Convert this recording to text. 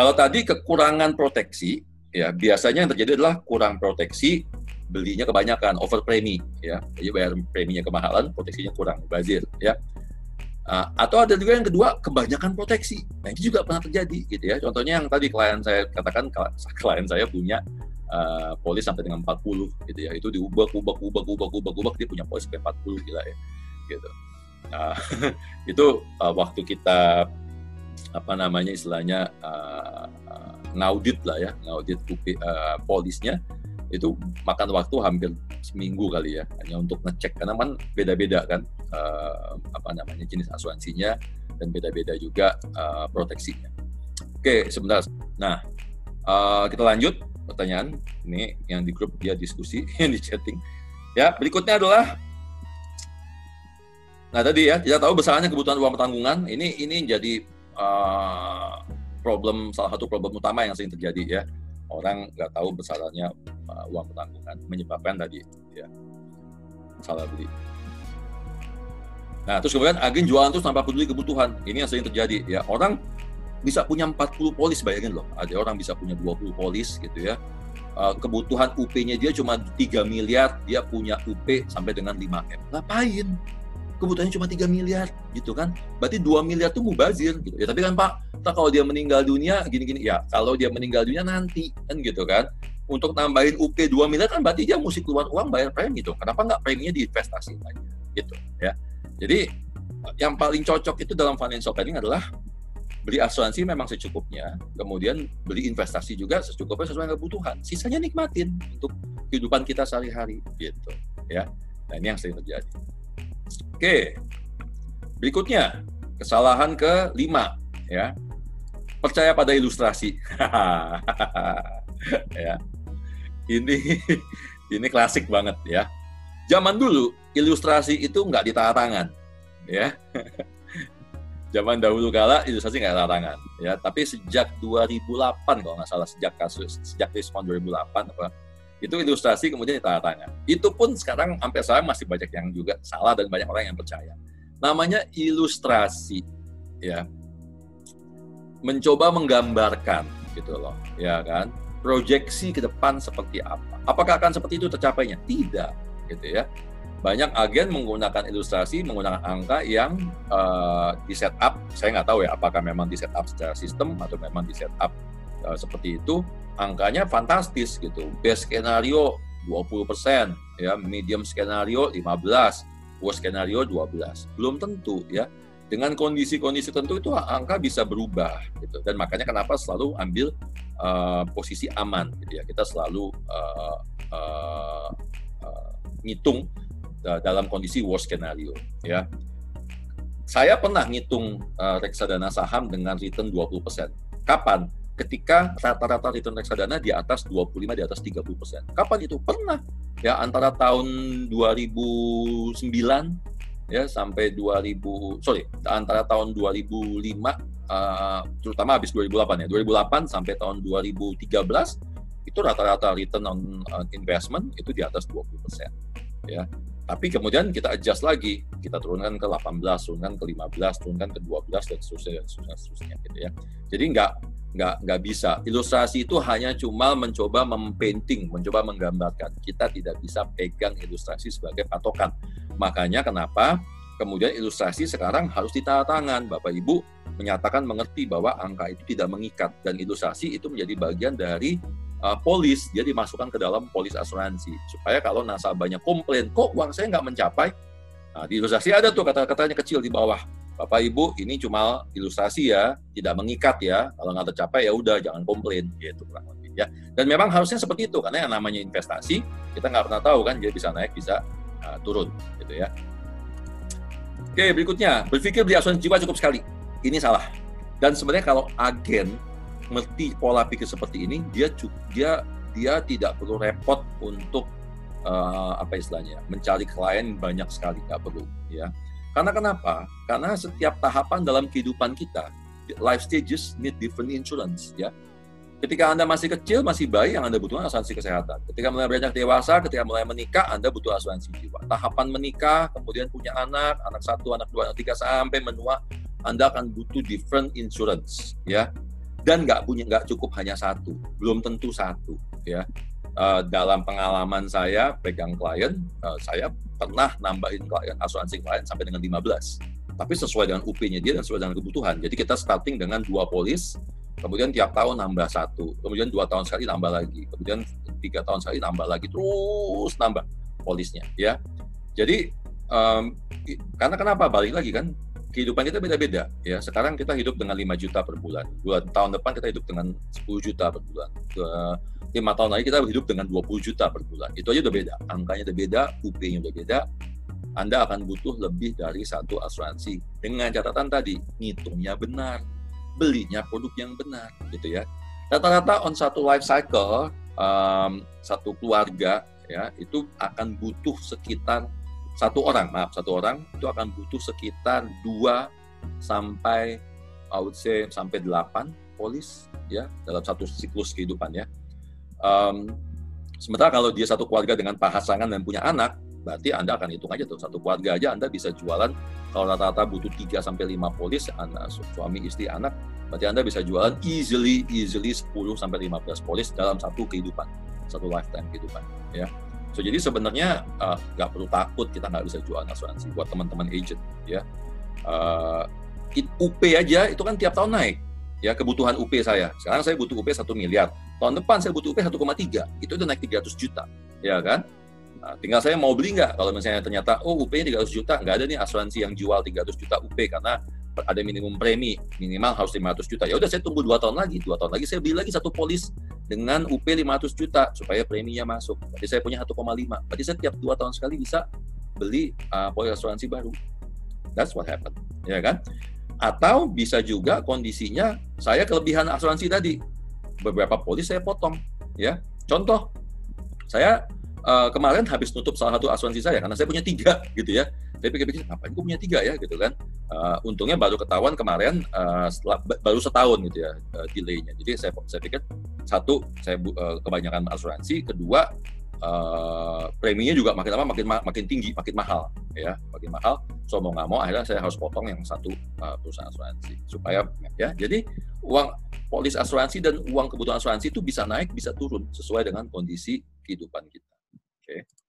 Kalau tadi kekurangan proteksi, ya biasanya yang terjadi adalah kurang proteksi, belinya kebanyakan, over premi, ya. Jadi bayar preminya kemahalan, proteksinya kurang, bazir, ya. Uh, atau ada juga yang kedua kebanyakan proteksi. Nah itu juga pernah terjadi gitu ya. Contohnya yang tadi klien saya katakan klien saya punya uh, polis sampai dengan 40 gitu ya. Itu diubah ubah ubah ubah ubah ubah dia punya polis sampai 40 gila ya. Gitu. Uh, itu uh, waktu kita apa namanya istilahnya uh, ngaudit lah ya, ngaudit uh, polisnya itu makan waktu hampir seminggu kali ya hanya untuk ngecek karena kan beda-beda kan uh, apa namanya jenis asuransinya dan beda-beda juga uh, proteksinya. Oke sebentar. Nah uh, kita lanjut pertanyaan ini yang di grup dia diskusi yang di chatting. Ya berikutnya adalah Nah tadi ya tidak tahu besarnya kebutuhan uang pertanggungan ini ini jadi uh, problem salah satu problem utama yang sering terjadi ya orang nggak tahu besarnya uh, uang pertanggungan menyebabkan tadi ya salah beli. Nah, terus kemudian agen jualan terus tanpa peduli kebutuhan. Ini yang sering terjadi ya. Orang bisa punya 40 polis bayangin loh. Ada orang bisa punya 20 polis gitu ya. Uh, kebutuhan UP-nya dia cuma 3 miliar, dia punya UP sampai dengan 5M. Ngapain? Kebutuhannya cuma 3 miliar gitu kan. Berarti 2 miliar itu mubazir gitu. Ya tapi kan Pak, tak kalau dia meninggal dunia gini-gini ya, kalau dia meninggal dunia nanti kan gitu kan. Untuk nambahin UP 2 miliar kan berarti dia mesti keluar uang bayar premi gitu. Kenapa nggak preminya diinvestasi aja gitu ya. Jadi yang paling cocok itu dalam financial planning adalah beli asuransi memang secukupnya, kemudian beli investasi juga secukupnya sesuai kebutuhan. Sisanya nikmatin untuk kehidupan kita sehari-hari gitu ya. Nah ini yang sering terjadi. Oke, berikutnya kesalahan kelima ya percaya pada ilustrasi. ya, ini ini klasik banget ya. Zaman dulu ilustrasi itu nggak ditata tangan, ya. Zaman dahulu kala ilustrasi nggak ditata tangan, ya. Tapi sejak 2008 kalau nggak salah sejak kasus sejak respon 2008 apa itu ilustrasi kemudian ditanda tangan. Itu pun sekarang sampai sekarang masih banyak yang juga salah dan banyak orang yang percaya. Namanya ilustrasi, ya, mencoba menggambarkan gitu loh, ya kan? Proyeksi ke depan seperti apa? Apakah akan seperti itu tercapainya? Tidak, gitu ya. Banyak agen menggunakan ilustrasi, menggunakan angka yang uh, di setup. Saya nggak tahu ya, apakah memang di setup secara sistem atau memang di setup uh, seperti itu angkanya fantastis gitu. Best skenario 20%, ya, medium skenario 15, worst skenario 12. Belum tentu ya. Dengan kondisi-kondisi tentu itu angka bisa berubah gitu. Dan makanya kenapa selalu ambil uh, posisi aman gitu ya. Kita selalu uh, uh, uh, ngitung dalam kondisi worst skenario ya. Saya pernah ngitung uh, reksadana saham dengan return 20%. Kapan? Ketika rata-rata return reksadana di atas 25 di atas 30 persen. Kapan itu? Pernah ya antara tahun 2009 ya sampai 2000 sorry antara tahun 2005 uh, terutama habis 2008 ya 2008 sampai tahun 2013 itu rata-rata return on investment itu di atas 20 persen ya tapi kemudian kita adjust lagi kita turunkan ke 18 turunkan ke 15 turunkan ke 12 dan seterusnya dan seterusnya, seterusnya gitu ya jadi nggak nggak nggak bisa. Ilustrasi itu hanya cuma mencoba mempainting, mencoba menggambarkan. Kita tidak bisa pegang ilustrasi sebagai patokan. Makanya kenapa kemudian ilustrasi sekarang harus ditata tangan. Bapak Ibu menyatakan mengerti bahwa angka itu tidak mengikat dan ilustrasi itu menjadi bagian dari uh, polis. Dia dimasukkan ke dalam polis asuransi supaya kalau nasabahnya komplain, kok uang saya nggak mencapai, Nah, di ilustrasi ada tuh kata-katanya kecil di bawah. Bapak Ibu ini cuma ilustrasi ya, tidak mengikat ya. Kalau nggak tercapai ya udah jangan komplain gitu kurang lebih ya. Dan memang harusnya seperti itu karena yang namanya investasi kita nggak pernah tahu kan dia bisa naik bisa uh, turun gitu ya. Oke berikutnya berpikir beli asuransi jiwa cukup sekali. Ini salah. Dan sebenarnya kalau agen mengerti pola pikir seperti ini dia dia dia tidak perlu repot untuk uh, apa istilahnya mencari klien banyak sekali nggak perlu ya karena kenapa? Karena setiap tahapan dalam kehidupan kita, life stages need different insurance, ya. Ketika Anda masih kecil, masih bayi, yang Anda butuhkan asuransi kesehatan. Ketika mulai beranjak dewasa, ketika mulai menikah, Anda butuh asuransi jiwa. Tahapan menikah, kemudian punya anak, anak satu, anak dua, anak tiga, sampai menua, Anda akan butuh different insurance, ya. Dan nggak punya nggak cukup hanya satu, belum tentu satu ya. Uh, dalam pengalaman saya pegang klien, uh, saya pernah nambahin klien asuransi klien sampai dengan 15. Tapi sesuai dengan UP-nya dia dan sesuai dengan kebutuhan. Jadi kita starting dengan dua polis, kemudian tiap tahun nambah satu, kemudian dua tahun sekali nambah lagi, kemudian tiga tahun sekali nambah lagi, terus nambah polisnya ya. Jadi um, karena kenapa balik lagi kan kehidupan kita beda-beda ya. Sekarang kita hidup dengan 5 juta per bulan. Dua tahun depan kita hidup dengan 10 juta per bulan. Lima tahun lagi kita hidup dengan 20 juta per bulan. Itu aja udah beda. Angkanya udah beda, UP-nya udah beda. Anda akan butuh lebih dari satu asuransi dengan catatan tadi ngitungnya benar, belinya produk yang benar, gitu ya. Rata-rata on satu life cycle um, satu keluarga ya itu akan butuh sekitar satu orang, maaf satu orang itu akan butuh sekitar dua sampai I would say sampai delapan polis ya dalam satu siklus kehidupan ya. Um, sementara kalau dia satu keluarga dengan pasangan dan punya anak, berarti Anda akan hitung aja tuh satu keluarga aja Anda bisa jualan kalau rata-rata butuh 3 sampai 5 polis anak suami istri anak berarti Anda bisa jualan easily easily 10 sampai 15 polis dalam satu kehidupan, satu lifetime kehidupan ya. So jadi sebenarnya uh, nggak uh, perlu takut kita nggak bisa jual asuransi buat teman-teman agent ya. Uh, UP aja itu kan tiap tahun naik ya kebutuhan UP saya. Sekarang saya butuh UP satu miliar. Tahun depan saya butuh UP 1,3. Itu udah naik 300 juta. Ya kan? Nah, tinggal saya mau beli nggak kalau misalnya ternyata oh UP-nya 300 juta, nggak ada nih asuransi yang jual 300 juta UP karena ada minimum premi minimal harus 500 juta ya udah saya tunggu dua tahun lagi dua tahun lagi saya beli lagi satu polis dengan UP 500 juta supaya preminya masuk. Berarti saya punya 1,5 berarti saya tiap dua tahun sekali bisa beli uh, polis asuransi baru. That's what happened ya kan? Atau bisa juga kondisinya saya kelebihan asuransi tadi. Beberapa polis saya potong ya. Contoh saya uh, kemarin habis nutup salah satu asuransi saya karena saya punya tiga gitu ya. Saya pikir-pikir ngapain gue punya tiga ya? Gitu kan. Uh, untungnya baru ketahuan kemarin uh, setelah baru setahun gitu ya uh, delaynya. Jadi saya saya pikir satu saya uh, kebanyakan asuransi. Kedua uh, preminya juga makin lama makin makin tinggi makin mahal ya makin mahal. So mau nggak mau akhirnya saya harus potong yang satu uh, perusahaan asuransi supaya ya. Jadi uang polis asuransi dan uang kebutuhan asuransi itu bisa naik bisa turun sesuai dengan kondisi kehidupan kita okay.